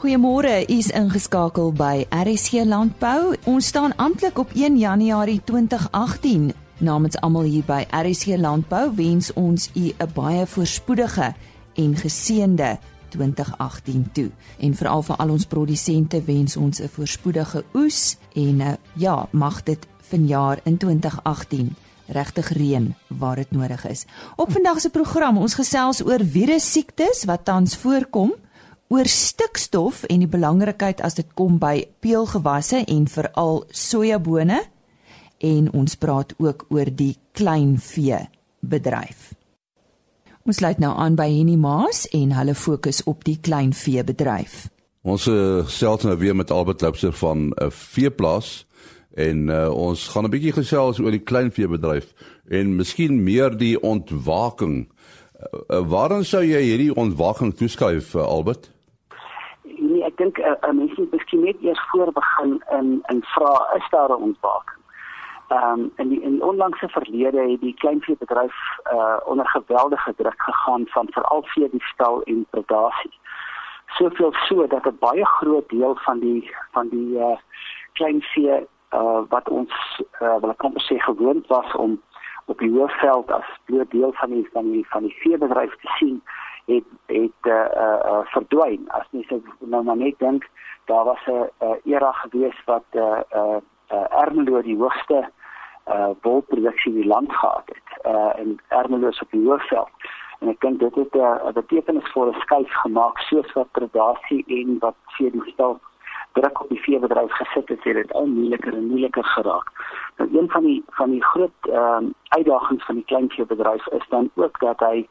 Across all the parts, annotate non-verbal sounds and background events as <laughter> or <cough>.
Goeiemôre, u is ingeskakel by RSC Landbou. Ons staan amptelik op 1 Januarie 2018. Namens almal hier by RSC Landbou wens ons u 'n baie voorspoedige en geseënde 2018 toe. En veral vir al ons produsente wens ons 'n voorspoedige oes en uh, ja, mag dit vanjaar in 2018 regtig reën waar dit nodig is. Op vandag se program ons gesels oor virus siektes wat tans voorkom oor stikstof en die belangrikheid as dit kom by peulgewasse en veral sojabone en ons praat ook oor die kleinvee bedryf. Ons sluit nou aan by Henny Maas en hulle fokus op die kleinvee bedryf. Ons uh, gesels nou weer met Albert Loubser van 'n uh, veeplaas en uh, ons gaan 'n bietjie gesels oor die kleinvee bedryf en miskien meer die ontwaking. Uh, waarom sou jy hierdie ontwaking toeskryf uh, Albert? Dink 'n uh, uh, mens moet miskien net eers voor begin in in vra is daar 'n ontwaking. Ehm um, in die in onlangse verlede het die kleinveebedryf uh onder geweldige druk gegaan van veral vee die stal en predasie. Soveel so dat 'n baie groot deel van die van die uh kleinvee uh wat ons uh wil amper sê gewoond was om op die hoofveld as deel van die van die van die veebedryf te sien het het uh, uh, uh, verdwyn. As jy so nou maar net dink daar was 'n uh, era gewees wat eh uh, eh uh, Ermelo die hoogste eh uh, wolproduksie in die land gehad het. Eh uh, en Ermelo is op die hoofveld. En ek dink dit het 'n uh, betekenisvolle skuif gemaak soos wat predasie en wat vir die stel druk op die veebedryf gesit het het dit al moeiliker en moeiliker geraak. Nou een van die van die groot ehm uh, uitdagings van die kleinveebedryf is dan ook dat hy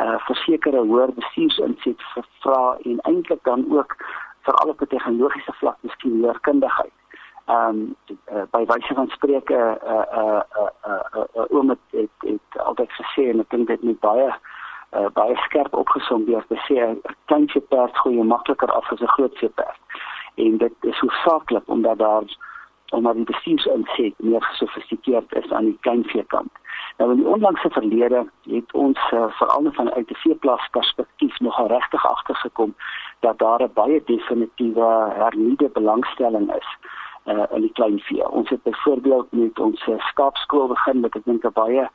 uh versekerde hoër bestuursinset vra en eintlik dan ook vir al op 'n tegnologiese vlak miskien leerkundigheid. Ehm um, uh, by wyse van spreuke uh uh uh uh, uh oom het, het het altyd gesê en ek dink dit moet baie uh, baie skerp opgesom word te sê 'n kleintjie perd gooi makliker af as 'n groot se perd. En dit is hoofsaaklik omdat daar omdat die bestuursinset meer gesofistikeerd is aan die kleinveekant. Nou in die onlangse verlede het ons uh, veral van uit die veeplaas perspektief nog regtig agtergekom dat daar 'n baie definitiewe hernieude belangstelling is uh, in die kleinvee. Ons het byvoorbeeld met ons uh, skaapskool begin met ek dink 'n baie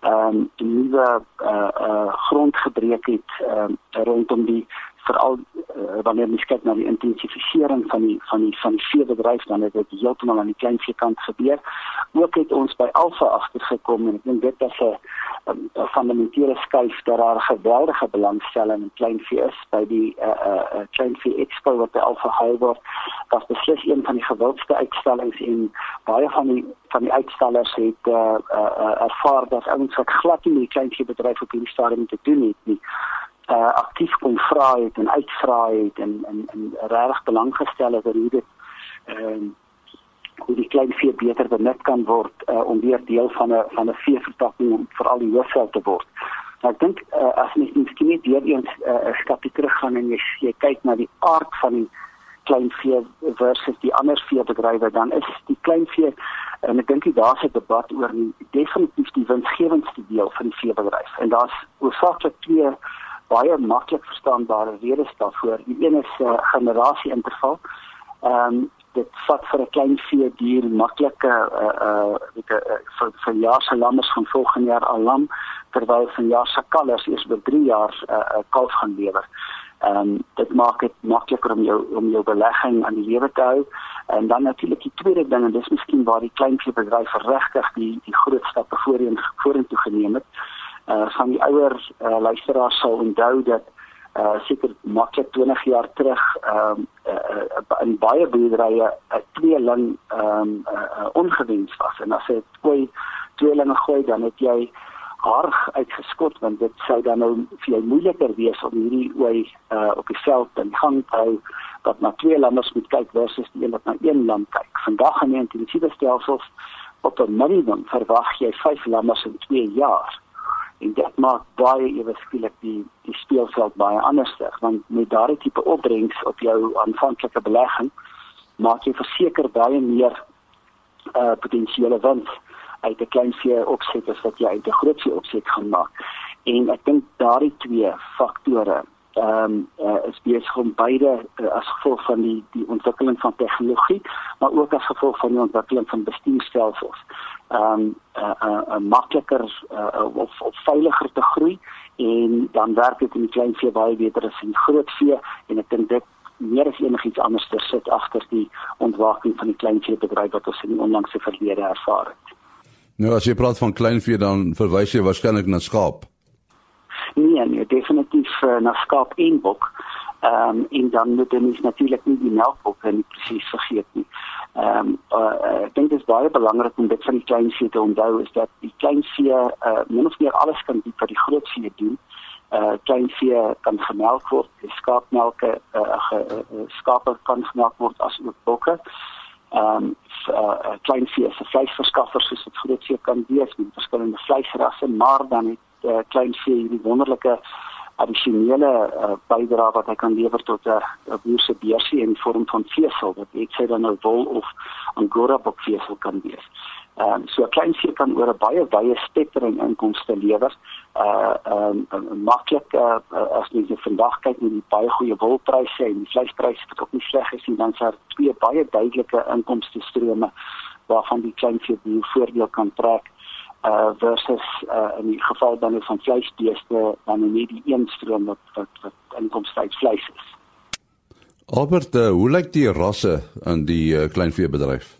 ehm um, nuwe uh, uh, grond gebreek het uh, rondom die veral uh, wanneer mens kyk na die intensifisering van die van die van die veebedryf dan het dit heeltemal aan die kleinvee kant gebeur. Ook het ons by Alfa agtergekom en ek dink dit is 'n 'n fundamentele skuif dat daar 'n geweldige belangstelling in kleinvee is by die uh uh, uh kleinvee expo wat by Alfa hou word. Dat beslis een van die gewildste uitstallings en baie van die van die uitstallers het uh, uh, uh ervaar dat ouens wat glad nie die kleinvee bedryf op hierdie stadium te doen het nie uh, aktief kon vra het en uitvra het en en, en regtig belang gestel het oor hoe dit ehm uh, hoe die klein vee beter benut kan word uh, om weer deel van 'n van 'n veeverpakking vir al die hoofveld te word. Nou ek dink uh, as mens miskien net weer eens 'n uh, stapie terug gaan en jy, jy kyk na die aard van die klein vee versus die ander veebedrywe dan is die klein vee en ek dink daar's 'n debat oor die definitief die winsgewendste deel van die veebedryf en daar's oorsaaklik twee baie maklik verstaanbare redes daarvoor. Die een is 'n uh, generasie interval. Ehm um, dit vat vir 'n klein vee dier maklike uh uh 'n uh, vir vir jaar se lammers van volgende jaar al lam terwyl van jaar se kalvers eers oor 3 jaar 'n uh, uh, kalf gaan lewer. Ehm um, dit maak dit makliker om jou om jou belegging aan die lewe te hou. En dan natuurlik die tweede ding en dis miskien waar die klein vee bedryf regtig die die groot stappe voorheen vorentoe geneem het van die ouer uh, luisteraars sal onthou dat uh seker maklik 20 jaar terug ehm um, uh, uh, in baie boerderye 'n uh, tweeling ehm um, uh, uh, ongewens was en as jy twee tweelinge gooi dan het jy harg uitgeskot want dit sou dan nou vir jou moeiliker wees om hierdie ooi uh op die veld in gang te hou dat na twee lammers moet kyk versus die een wat na een lam kyk. Vandag in die intensiewe stelsels op 'n minimum verwag jy 5 lammers in 2 jaar en dit maak baie ewe skielik die die speelveld baie anderster want met daardie tipe opbrengs op jou aanvanklike belegging maak jy verseker baie meer uh potensiële wins uit 'n klein vee opset as wat jy uit 'n groot vee opset gaan maak. En ek dink daardie twee faktore ehm um, uh, is besig om beide uh, as gevolg van die die ontwikkeling van tegnologie, maar ook as gevolg van die ontwikkeling van bestuurstelsels. ehm um, uh, uh, uh, makliker uh, of of veiliger te groei en dan werk dit in die klein vee baie beter as in groot vee en ek dink dit meer as enigiets anders ter sit agter die ontwaking van die klein vee bedryf wat ons in onlangse verlede ervaar het. Nou as jy praat van kleinvee dan verwys jy waarskynlik na skaap. Nee, nee, definitief uh, na skaap en bok. Ehm um, en dan moet jy natuurlik nie die melkbok nie presies vergeet nie. Ehm um, uh, ek dink dit is baie belangrik om dit van die kleinvee te onthou is dat die kleinvee uh, min of meer alles kan doen wat die grootvee doen. Uh kleinvee kan gemelk word, skaapmelk, uh, uh, uh, skape kan gemelk word as ook bokke ehm um, uh, klein vee se vleisverskaffers soos dit groot vee kan wees met verskillende vleisrasse maar dan het uh, klein vee hierdie wonderlike addisionele uh, bydrae wat hy kan lewer tot 'n uh, boer se beursie in vorm van vesel wat net sê dan nou wol of angora bokvesel kan wees. Ehm um, so 'n klein vee kan oor 'n baie wye spektrum inkomste lewer. Uh ehm um, maklik uh, as jy vandag kyk na die baie goeie wolpryse en die vleispryse wat ook nie sleg is nie, dan daar twee baie duidelike inkomste strome waarvan die klein vee voordeel kan trek uh versus uh in die geval dan van vleisbeeste dan net die een stroom wat wat wat inkomste uit vleis is. Albert, uh, hoe lyk die rasse in die uh, kleinveebedryf?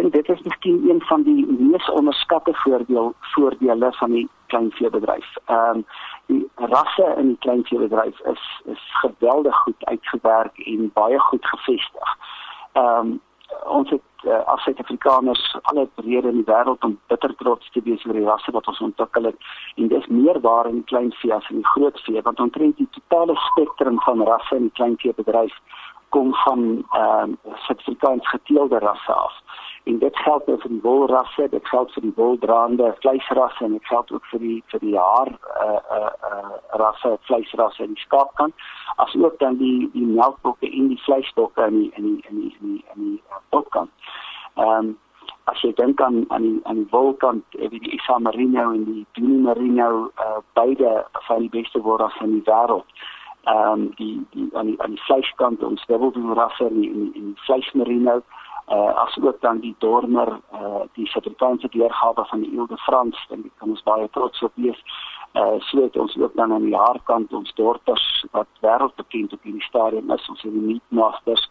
dink dit is miskien een van die mees onderskatte voordeel voordele van die kleinveebedryf. Ehm um, die rasse in die kleinveebedryf is is geweldig goed uitgewerk en baie goed gevestig. Ehm um, ons het uh, as Suid-Afrikaners alle rede in die wêreld om bitter trots te wees oor die rasse wat ons ontwikkel het. En dis meer waar in die kleinvee as in die grootvee want omtrent die totale spektrum van rasse in die kleinveebedryf kom van ehm uh, Suid-Afrikaans geteelde rasse af en dit geld ook vir die wolrasse, dit geld vir die woldraande vleisrasse en dit geld ook vir die vir die haar uh uh, uh rasse vleisrasse in die skaapkant as ook dan die die melkbokke en die vleisbokke in die in die in die in die, in die bokkant. Ehm um, as jy dink aan aan die aan die wolkant, het die Isa Marino en die Duni Marino uh beide van die beste wolrasse in die wêreld. Ehm um, die die aan die aan die vleiskant ons dubbeldoelrasse in die, in die, in die vleismerino uh, as ook dan die dormer uh, die Suid-Afrikaanse deurgawe van die Eelde Frans en ek kan ons baie trots op wees. Uh so het ons ook dan aan die haarkant ons dorpers wat wêreldbekend op hierdie stadium is. Ons het die meat masters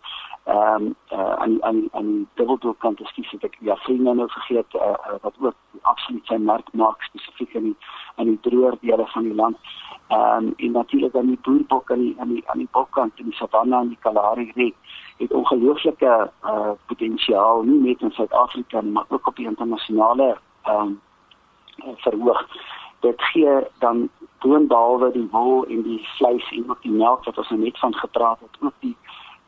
ehm um, uh aan aan aan die dubbeldoel kant is dis ek ja vriende nou vergeet uh, uh, wat ook absoluut sy mark maak spesifiek in die in die droër dele van die land ehm um, en natuurlik dan die boerbok aan die aan die aan die bokkant in die savanna en die Kalahari reek het ongelooflike uh potensiaal nie net in Suid-Afrika maar ook op die internasionale um verhoog. Dit gee dan boonbehalwe die wol en die vleis en ook die melk wat ons nou net van gepraat het, ook die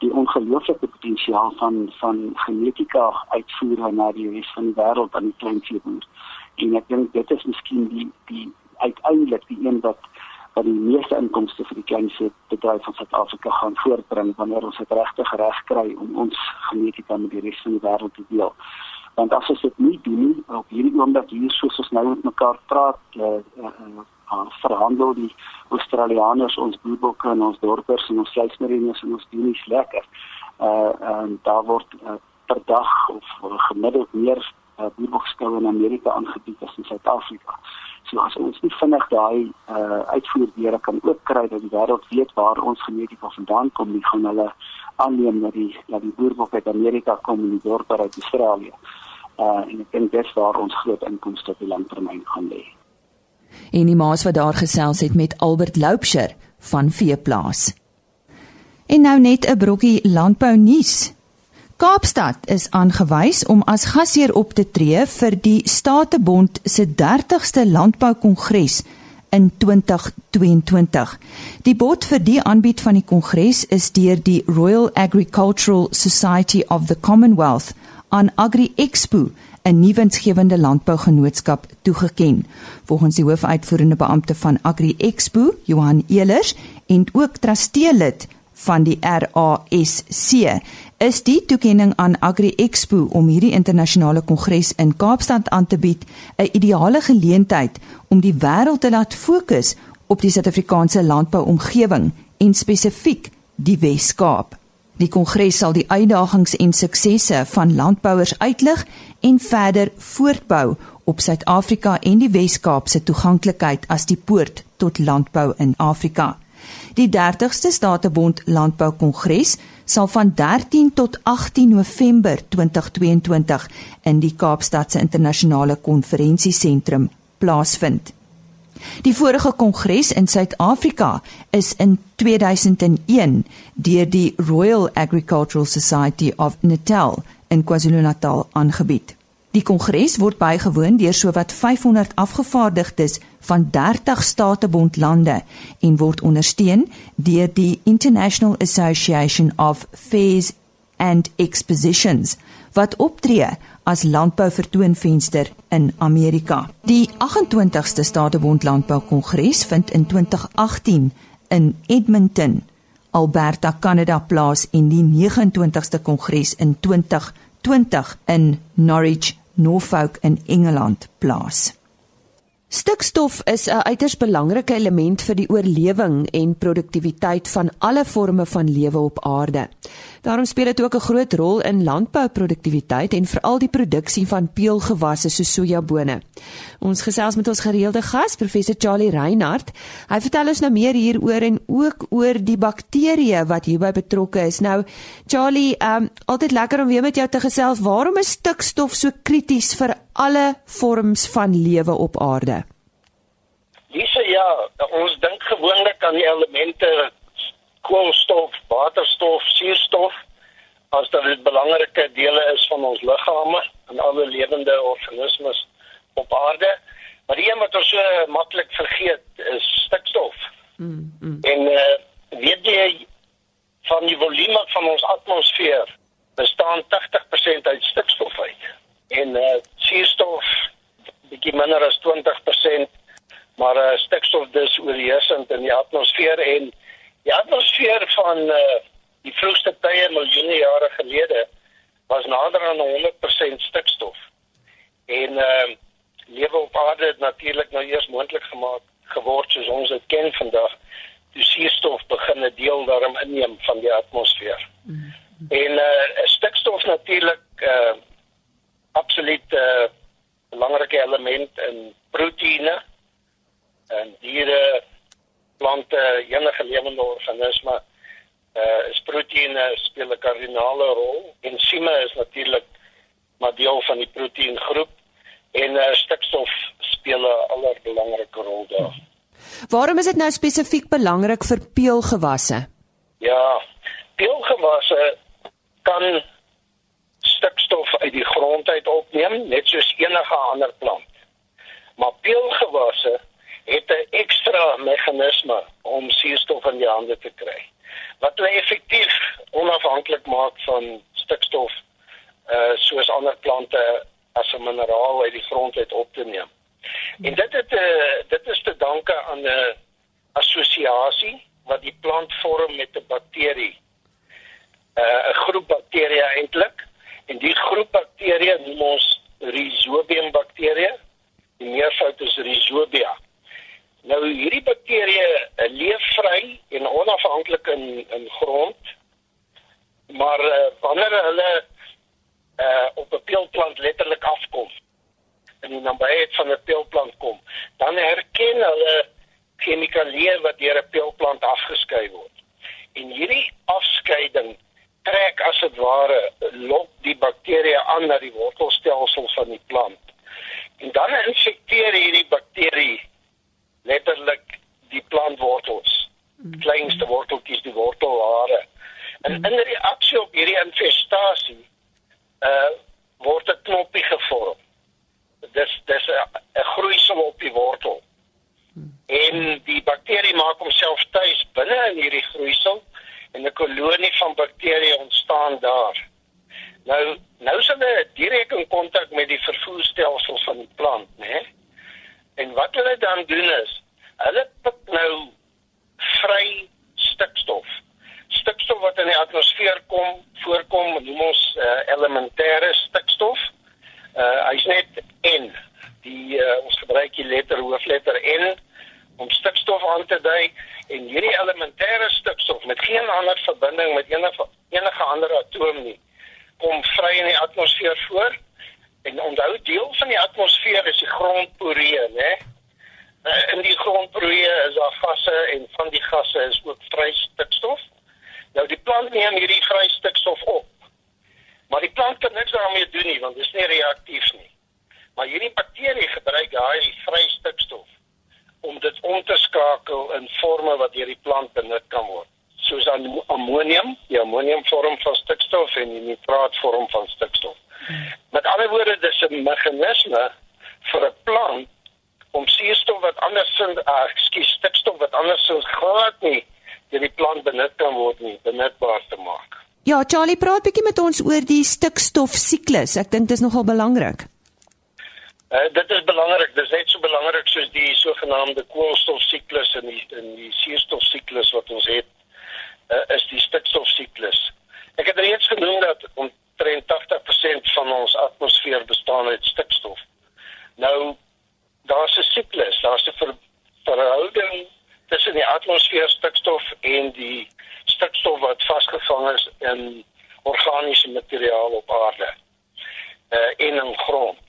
die ongelooflike potensiaal van van genetika uitvoer na die res van die wêreld aan die kleinveeboer. En ek dink dit is miskien die die uiteindelik die een wat wat die meeste inkomste vir die kleinste bedryf van Suid-Afrika gaan voortbring wanneer ons dit regtig reg kry om ons genetika met die res van die wêreld te deel. Want as ons dit nie doen op hierdie oomblik hier soos ons nou met mekaar praat, eh uh, uh, uh, verhandel die Australiërs ons boerbokke en ons dorpers en ons vleismerines en ons dienies lekker. Eh en daar word uh, per dag of gemiddeld meer uh, boerbokskou in Amerika aangebied as in Suid-Afrika. So as ons nie vinnig daai uh, uitvoerdeure kan ook kry dat die wêreld weet waar ons genetika vandaan kom, nie gaan hulle aanneem dat die dat die boerbok uit Amerika kom en die dorpe uit Australië. Uh, en ek dink dis waar ons groot inkomste op die langtermyn gaan lê. En die maas wat daar gesels het met Albert Loupsher van Veeplaas. En nou net 'n brokkie landbou nuus. Kaapstad is aangewys om as gasheer op te tree vir die Statebond se 30ste landboukongres in 2022. Die bod vir die aanbied van die kongres is deur die Royal Agricultural Society of the Commonwealth aan Agri Expo 'n nuwensgewende landbougenootskap toegeken. Volgens die hoofuitvoerende beampte van Agri Expo, Johan Elers, en ook trusteelid van die RASC is die toekenning aan Agri Expo om hierdie internasionale kongres in Kaapstad aan te bied 'n ideale geleentheid om die wêreld te laat fokus op die Suid-Afrikaanse landbouomgewing en spesifiek die Wes-Kaap. Die kongres sal die uitdagings en suksesse van landbouers uitlig en verder voortbou op Suid-Afrika en die Wes-Kaap se toeganklikheid as die poort tot landbou in Afrika. Die 30ste Statebond Landbou Kongres sal van 13 tot 18 November 2022 in die Kaapstadse Internasionale Konferensiesentrum plaasvind. Die vorige kongres in Suid-Afrika is in 2001 deur die Royal Agricultural Society of Natal in KwaZulu-Natal aangebied. Die kongres word bygewoon deur sowat 500 afgevaardigdes van 30 statebondlande en word ondersteun deur die International Association of Fairs and Expositions wat optree as landbouvertoonvenster in Amerika. Die 28ste Statebond Landbou Kongres vind in 2018 in Edmonton, Alberta, Kanada plaas en die 29ste Kongres in 2020 in Norwich, Norfolk in Engeland plaas. Stikstof is 'n uiters belangrike element vir die oorlewing en produktiwiteit van alle forme van lewe op aarde. Daarom speel dit ook 'n groot rol in landbouproduktiwiteit en veral die produksie van peulgewasse soos sojabone. Ons gesels met ons gereelde gas, professor Charlie Reinhardt. Hy vertel ons nou meer hieroor en ook oor die bakterieë wat hierby betrokke is. Nou, Charlie, um altyd lekker om weer met jou te gesels. Waarom is stikstof so krities vir alle vorms van lewe op aarde? Dis ja, ons dink gewoonlik aan die elemente koolstof, waterstof, suurstof as dit belangrike dele is van ons liggame en alle lewende organismes op aarde. Maar die een wat ons so maklik vergeet is stikstof. Mm, mm. En uh, weet jy van die volume van ons atmosfeer bestaan 80% uit stikstof uit. En uh, suurstof bietjie minder as 20%, maar uh, stikstof dis oorheersend in die atmosfeer en Die atmosfeer van uh, die vroegste tye miljoene jare gelede was nader aan 100% stikstof. En uh lewe op aarde het natuurlik nou eers moontlik gemaak geword soos ons dit ken vandag. Die suurstof begin 'n deel daarin inneem van die atmosfeer. Mm -hmm. En uh stikstof natuurlik uh absoluut 'n uh, belangrike element in proteïene en diere plante, enige lewende organisme, uh is proteïene speel 'n kardinale rol. Ensieme is natuurlik maar deel van die proteïengroep en uh stikstof speel 'n allerbelangrike rol daar. Waarom is dit nou spesifiek belangrik vir peulgewasse? Ja, peulgewasse kan stikstof uit die grond uit opneem net soos enige ander plant. Maar peulgewasse het 'n ekstra meganisme om suurstof in die hande te kry. Wat hulle effektief onafhanklik maak van stikstof uh soos ander plante as 'n mineraal uit die grond uit op te neem. En dit het 'n uh, dit is te danke aan 'n assosiasie wat die plant vorm met 'n bakterie. Uh 'n groep bakterieë eintlik en die groep bakterieë noem ons Rhizobium bakterieë. Die meervoud is Rhizobia. Nou hierdie bakterieë uh, leef vry en onafhanklik in in grond. Maar uh, wanneer hulle uh, op 'n peulplant letterlik afkom en in nabyheid van 'n peulplant kom, dan herken hulle chemikalieë wat deur 'n peulplant afgeskei word. En hierdie afskeiding trek as dit ware lok die bakterieë aan na die wortelstelsel van die plant. En dan infekteer hierdie bakterie letterlik die plantwortels. Mm. Kleinste worteltjies, die wortelhare. En mm. in reaksie op hierdie infestasie uh word 'n knoppie gevorm. Dis dis 'n groeisel op die wortel. Mm. En die bakterie maak homself tuis binne in hierdie groeisel en 'n kolonie van bakterieë ontstaan daar. Nou nou is hulle direk in kontak met die vervoerstelsel van die plant, né? Nee? En wat hulle dan doen is, hulle pik nou vry stikstof. Stikstof wat in die atmosfeer kom, voorkom, noem ons uh, elementêre stikstof. Uh hy's net N. Die uh, ons gebruik die letter hoofletter N om stikstof aan plante dui en hierdie elementêre stikstof met geen ander verbinding met enige enige ander atoom nie kom vry in die atmosfeer voor. En onthou deel van die atmosfeer is die grondporee, né? Eh, in die grondporee is daar gasse en van die gasse is ook vry stikstof. Nou die plant neem hierdie vry stikstof op. Maar die plant kan niks daarmee doen nie want dit is nie reaktief nie. Maar hierdie bakterie gebruik daai vry stikstof om dit om te skakel in forme wat deur die plant benut kan word soos aan ammonium, die ammonium vorm van stikstof en die nitraat vorm van stikstof. Met ander woorde, dis 'n meganisme vir 'n plant om suurstof wat andersins, uh, ekskuus, stikstof wat andersins glad nie deur die plant benut kan word nie, benutbaar te maak. Ja, Charlie, praat bietjie met ons oor die stikstof siklus. Ek dink dit is nogal belangrik. Uh, dit is belangrik, dit is net so belangrik soos die sogenaamde koolstofsiklus en die en die suurstofsiklus wat ons het uh, is die stikstofsiklus. Ek het reeds genoem dat omtrent 80% van ons atmosfeer bestaan uit stikstof. Nou daar's 'n siklus, daar's 'n ver, verhouding tussen die atmosfeer stikstof en die stikstof wat vasgevang is in organiese materiaal op aarde uh, en in grond.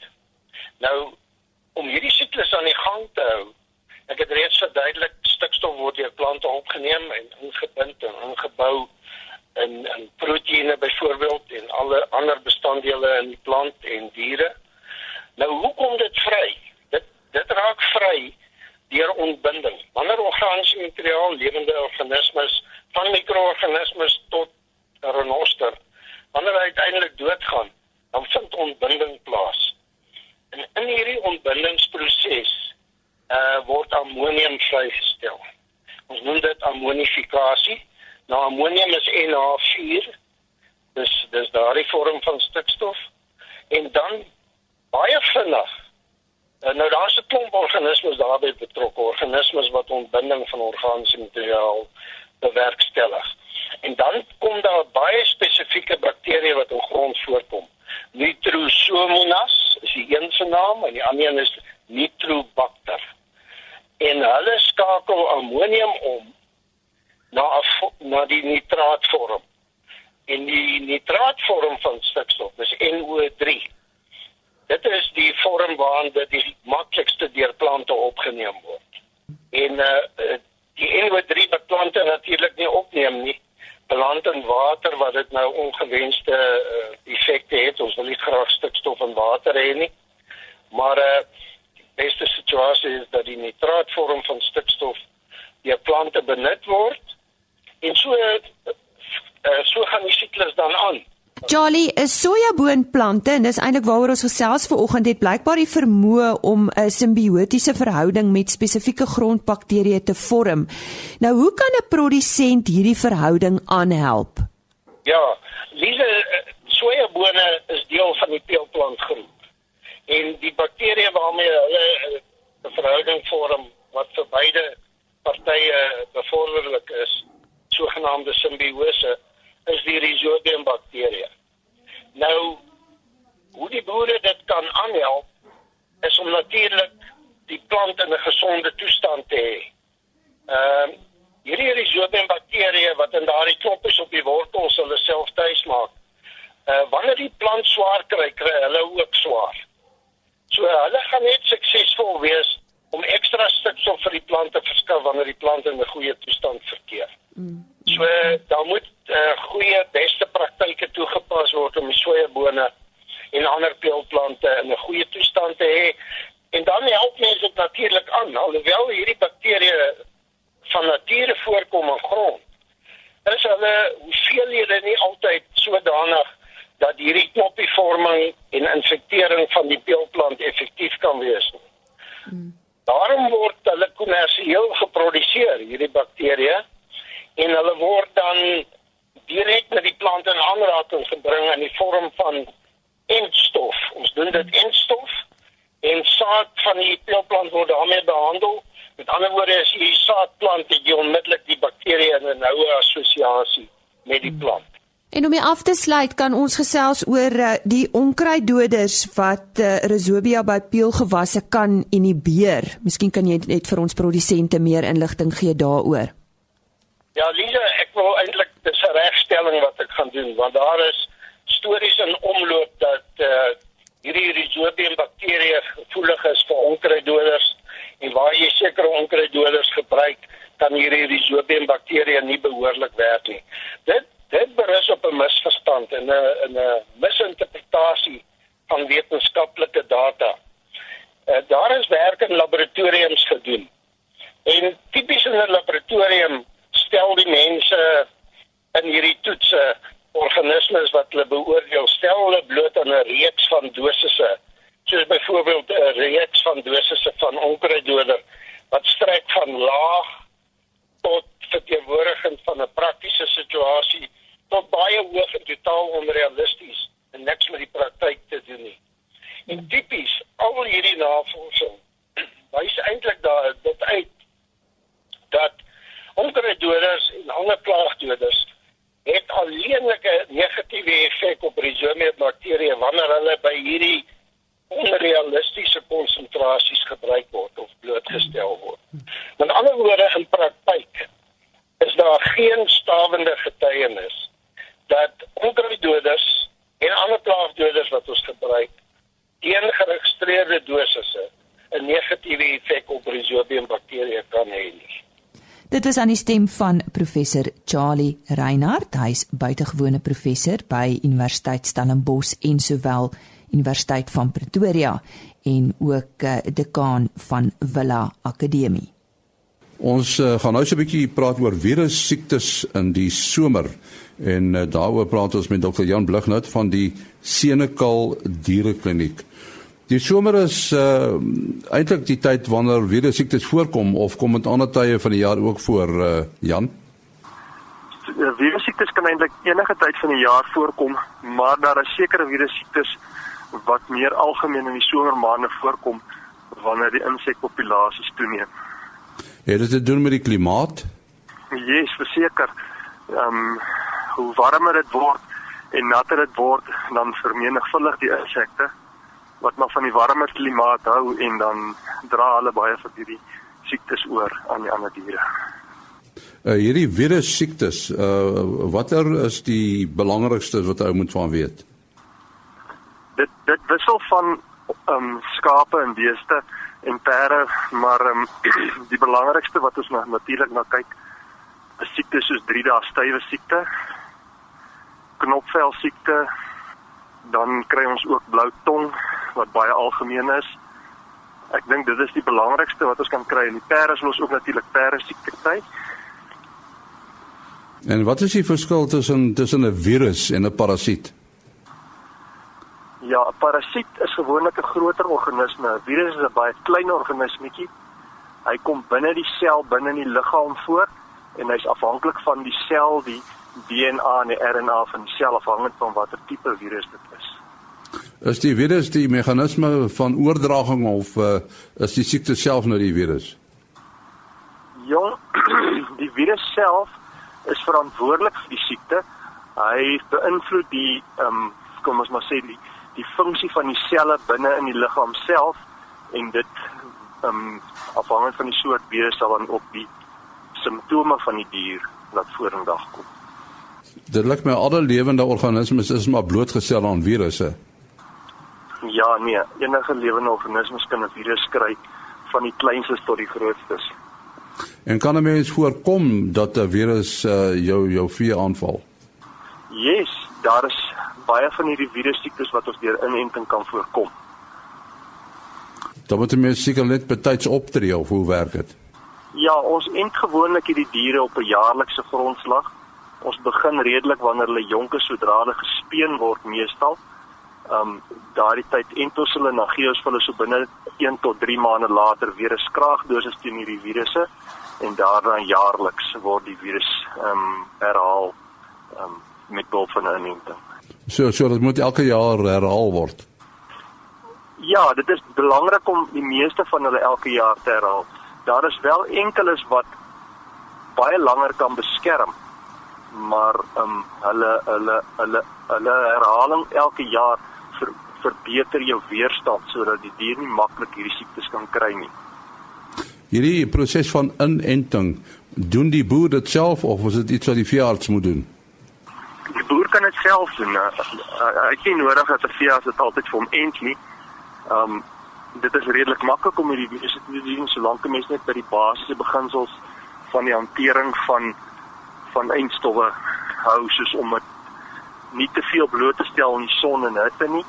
Nou om hierdie siklus aan die gang te hou, ek het reeds verduidelik stikstof word deur plante opgeneem en ingebind en ingebou in in proteïene byvoorbeeld en alle ander bestanddele in die plant en diere. Nou hoekom dit vry? Dit dit raak vry deur ontbinding. Wanneer organiese materiaal lewende organismes van mikroorganismes tot 'n renoster wanneer hy uiteindelik doodgaan, dan vind ontbinding plaas. En in hierdie ontbindingsproses uh word ammonium vrygestel. Ons noem dit ammonifikasie. Nou ammonium is NH4. Dis dis daardie vorm van stikstof en dan baie vinnig. Uh, nou daar's 'n klomp organismes daarbey betrokke, organismes wat ontbinding van organiese materiaal bewerkstellig. En dan kom daar baie spesifieke bakterieë wat in grond voorkom. Nitrosomonas is die een se naam en die ander een is Nitrobacter en hulle skakel ammonium om na na die nitraatvorm. En die nitraatvorm van stikstof is NO3. Dit is die vorm waarin dit die maklikste deur plante opgeneem word. En uh die NO3 wat plante natuurlik nie opneem nie, beland in water wat dit nou ongewenste uh, effekte het. Ons wil nie graag stikstof in water hê nie. Maar uh beste situasie is dat die nitraatvorm van stikstof deur plante benut word en so uh, so gaan die siklus dan aan. Charlie, 'n sojaboonplante en dis eintlik waaroor ons gesels vanoggend het blykbaar die vermoë om 'n simbiotiese verhouding met spesifieke grondbakterieë te vorm. Nou, hoe kan 'n produsent hierdie verhouding aanhelp? Ja, diese eh, sojabone is deel van die peulplantgroep en die bakterieë waarmee hulle eh, 'n verhouding vorm wat vir beide partye bevorderlik is, sogenaamde simbiose, is die Rhizobium bakterieë. Nou hoe die boere dit kan aanhelp is om natuurlik die plant in 'n gesonde toestand te hê. Ehm uh, hierdie Rhizobium bakterieë wat in daardie knoppies op die wortels hulle self tuis maak. Uh wanneer die plant swaar kry, kry hulle ook swaar. So hulle gaan net suksesvol wees om ekstra stikstof vir die plante verskaf wanneer die plante in 'n goeie toestand verkeer. Mm. So daar moet uh, goeie beste praktyke toegepas word om die sojabone en ander peulplante in 'n goeie toestand te hê. En dan help mense dit natuurlik aan alhoewel hierdie bakterieë van nature voorkom in grond. Is hulle hoeveelhede nie altyd sodanig dat hierdie knoppievorming en infektering van die peulplant effektief kan wees. Hmm. Daarom word hulle kommersieel geproduseer hierdie bakterieë en hulle word dan direk met die plant in aanraking gebring in die vorm van entstof. Ons doen dit entstof en saad van die peulplant word daarmee behandel. Met ander woorde as jy saadplant het jy onmiddellik die bakterieë in 'n noue assosiasie met die plant. En om af te sluit, kan ons gesels oor uh, die onkruiddoders wat uh, rhizobia by peulgewasse kan inhibeer. Miskien kan jy net vir ons produsente meer inligting gee daaroor. Ja, Lisa, ek wil eintlik dis 'n regstelling wat ek gaan doen want daar is stories in omloop dat uh, hierdie rhizobia bakterieë gevoelig is vir onkruiddoders en waar jy sekere onkruiddoders gebruik, kan hierdie rhizobia bakterieë nie behoorlik werk nie. Dit dit berus op 'n misverstand en 'n 'n 'n misinterpretasie van wetenskaplike data. Uh, daar is werk in laboratoriums gedoen. En tipies in 'n laboratorium stel die mense in hierdie toetse organismes wat hulle beoordeel stel hulle bloot aan 'n reeks van dosisse soos byvoorbeeld 'n reeks van dosisse van onkruiddoder wat strek van laag tot verteenwoordiging van 'n praktiese situasie tot baie hoog en totaal onrealisties en niks met die praktyk te doen nie. En tipies al hierdie navorsing wys eintlik daar dit uit dat onkruiddoders en ander plaagdoders het alleenlike negatiewe effek op rhizomia bakterieë wanneer hulle by hierdie onrealistiese konsentrasies gebruik word of blootgestel word. Met ander woorde in praktyk is daar geen stawende getuienis dat onkruiddoders en ander plaagdoders wat ons gebruik teen geregistreerde dosisse 'n negatiewe effek op rhizobia bakterieë kan hê nie. Dit is aan die stem van professor Charlie Reinhardt, hy's buitengewone professor by Universiteit Stellenbosch en sowel Universiteit van Pretoria en ook uh, dekaan van Villa Akademie. Ons uh, gaan nou so 'n bietjie praat oor virus siektes in die somer en uh, daaroor praat ons met Dr. Jan Blighnout van die Senekal Dierekliniek. Die somer is uh, eintlik die tyd wanneer virus siektes voorkom of kom dit ander tye van die jaar ook voor uh, Jan? Virus siektes kan eintlik enige tyd van die jaar voorkom, maar daar is sekere virus siektes wat meer algemeen in die somermaande voorkom wanneer die insekpopulasies toeneem. Het dit te doen met die klimaat? Yes, verseker. Ehm um, hoe warmer dit word en natter dit word, dan vermenigvuldig die insekte wat maar van die warmer klimaat hou en dan dra hulle baie van hierdie siektes oor aan die ander diere. Uh hierdie virus siektes, uh watter is die belangrikste wat ou moet van weet? Dit dit wissel van um, skape en beeste en perde, maar um, <clears throat> die belangrikste wat ons nou natuurlik na kyk is siektes soos drie dae stywe siekte, knopvel siekte, dan kry ons ook blou tong wat baie algemeen is. Ek dink dit is die belangrikste wat ons kan kry en die perde is ons ook natuurlik perde siekte kry. En wat is die verskil tussen tussen 'n virus en 'n parasiet? Ja, 'n parasiet is gewoonlik 'n groter organisme. 'n Virus is 'n baie klein organismetjie. Hy kom binne die sel, binne in die liggaam voor en hy's afhanklik van die sel, die DNA en die RNA van die sel afhangend van watter tipe virus dit is. Is die virus die meganisme van oordraging of uh, is die siekte self nou die virus? Ja, <clears throat> die virus self is verantwoordelik vir die siekte. Hy beïnvloed die ehm um, kom ons maar sê die die funksie van die selle binne in die liggaam self en dit ehm um, afhangend van die soort virus sal dan op die simptome van die dier laat vorendag kom. Dit lyk my alle lewende organismes is maar blootgestel aan virusse. Ja, nee, enige lewende organismes kan 'n virus kry van die kleinstes tot die grootstes. En kan 'n mens voorkom dat 'n virus uh, jou jou vee aanval? Yes, daar is baie van hierdie virussiektes wat ons deur inenting kan voorkom. Dan moet mens seker net betyds optree of hoe werk dit? Ja, ons ent gewoonlik hierdie diere op 'n jaarlikse grondslag. Ons begin redelik wanneer hulle jonk is sodra hulle gespeen word meestal. Um daardie tyd ent ons hulle na gee ons hulle so binne 1 tot 3 maande later weer 'n skraagdosis teen hierdie virusse en daarna jaarliks word die virus um herhaal um met behulp van 'n inenting. So so dit moet elke jaar herhaal word. Ja, dit is belangrik om die meeste van hulle elke jaar te herhaal. Daar is wel enkeles wat baie langer kan beskerm. maar ehm um, hulle hulle hulle hulle herhaling elke jaar verbeter jou weerstand sodat die dier nie maklik hierdie siektes kan kry nie. Hierdie proses van inenting, doen die boer dit self of is dit iets wat die veearts moet doen? Die boer kan dit self doen. Hy het nie nodig dat 'n veearts dit altyd vir hom ent nie. Ehm um, dit is redelik maklik om hierdie virus te doen solank 'n mens net by die basiese beginsels van die hantering van van eindstowwe hou soos om dit nie te veel bloot te stel in die son en hitte nie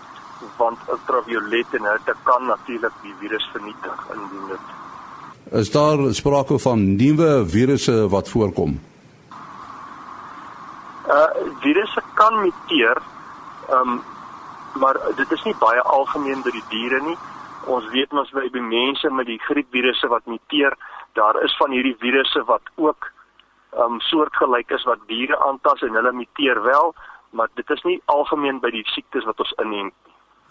want ultraviolet en hitte kan natuurlik die virus vernietig indien dit Is daar sprake van nuwe virusse wat voorkom? Uh virusse kan muteer. Ehm um, maar dit is nie baie algemeen by die diere nie. Ons weet mos by die mense met die griepvirusse wat muteer, daar is van hierdie virusse wat ook um soortgelyk is wat diere aantas en hulle muteer wel, maar dit is nie algemeen by die siektes wat ons inneem.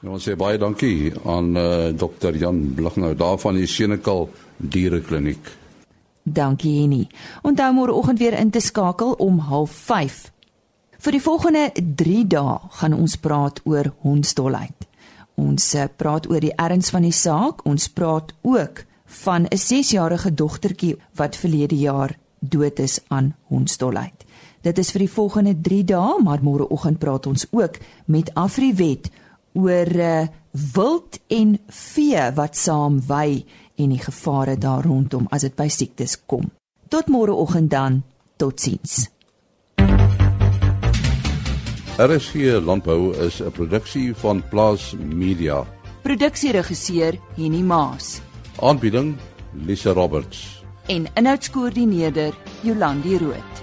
Ja, ons sê baie dankie aan uh, eh, Dr. Jan Blignou daarvan die Senekal Dierekliniek. Dankie Henny. Onthou môre oggend weer in te skakel om 05:30. Vir die volgende 3 dae gaan ons praat oor hondsdolheid. Ons eh, praat oor die erns van die saak. Ons praat ook van 'n 6-jarige dogtertjie wat verlede jaar dood is aan hondsdolheid. Dit is vir die volgende 3 dae, maar môreoggend praat ons ook met Afriwet oor uh, wild en vee wat saam wy en die gevare daar rondom as dit by siektes kom. Tot môreoggend dan. Totsiens. RSG Landbou is 'n produksie van Plaas Media. Produksieregisseur Henny Maas. Aanbieding Lisa Roberts en inhoudskoördineerder Jolandi Root.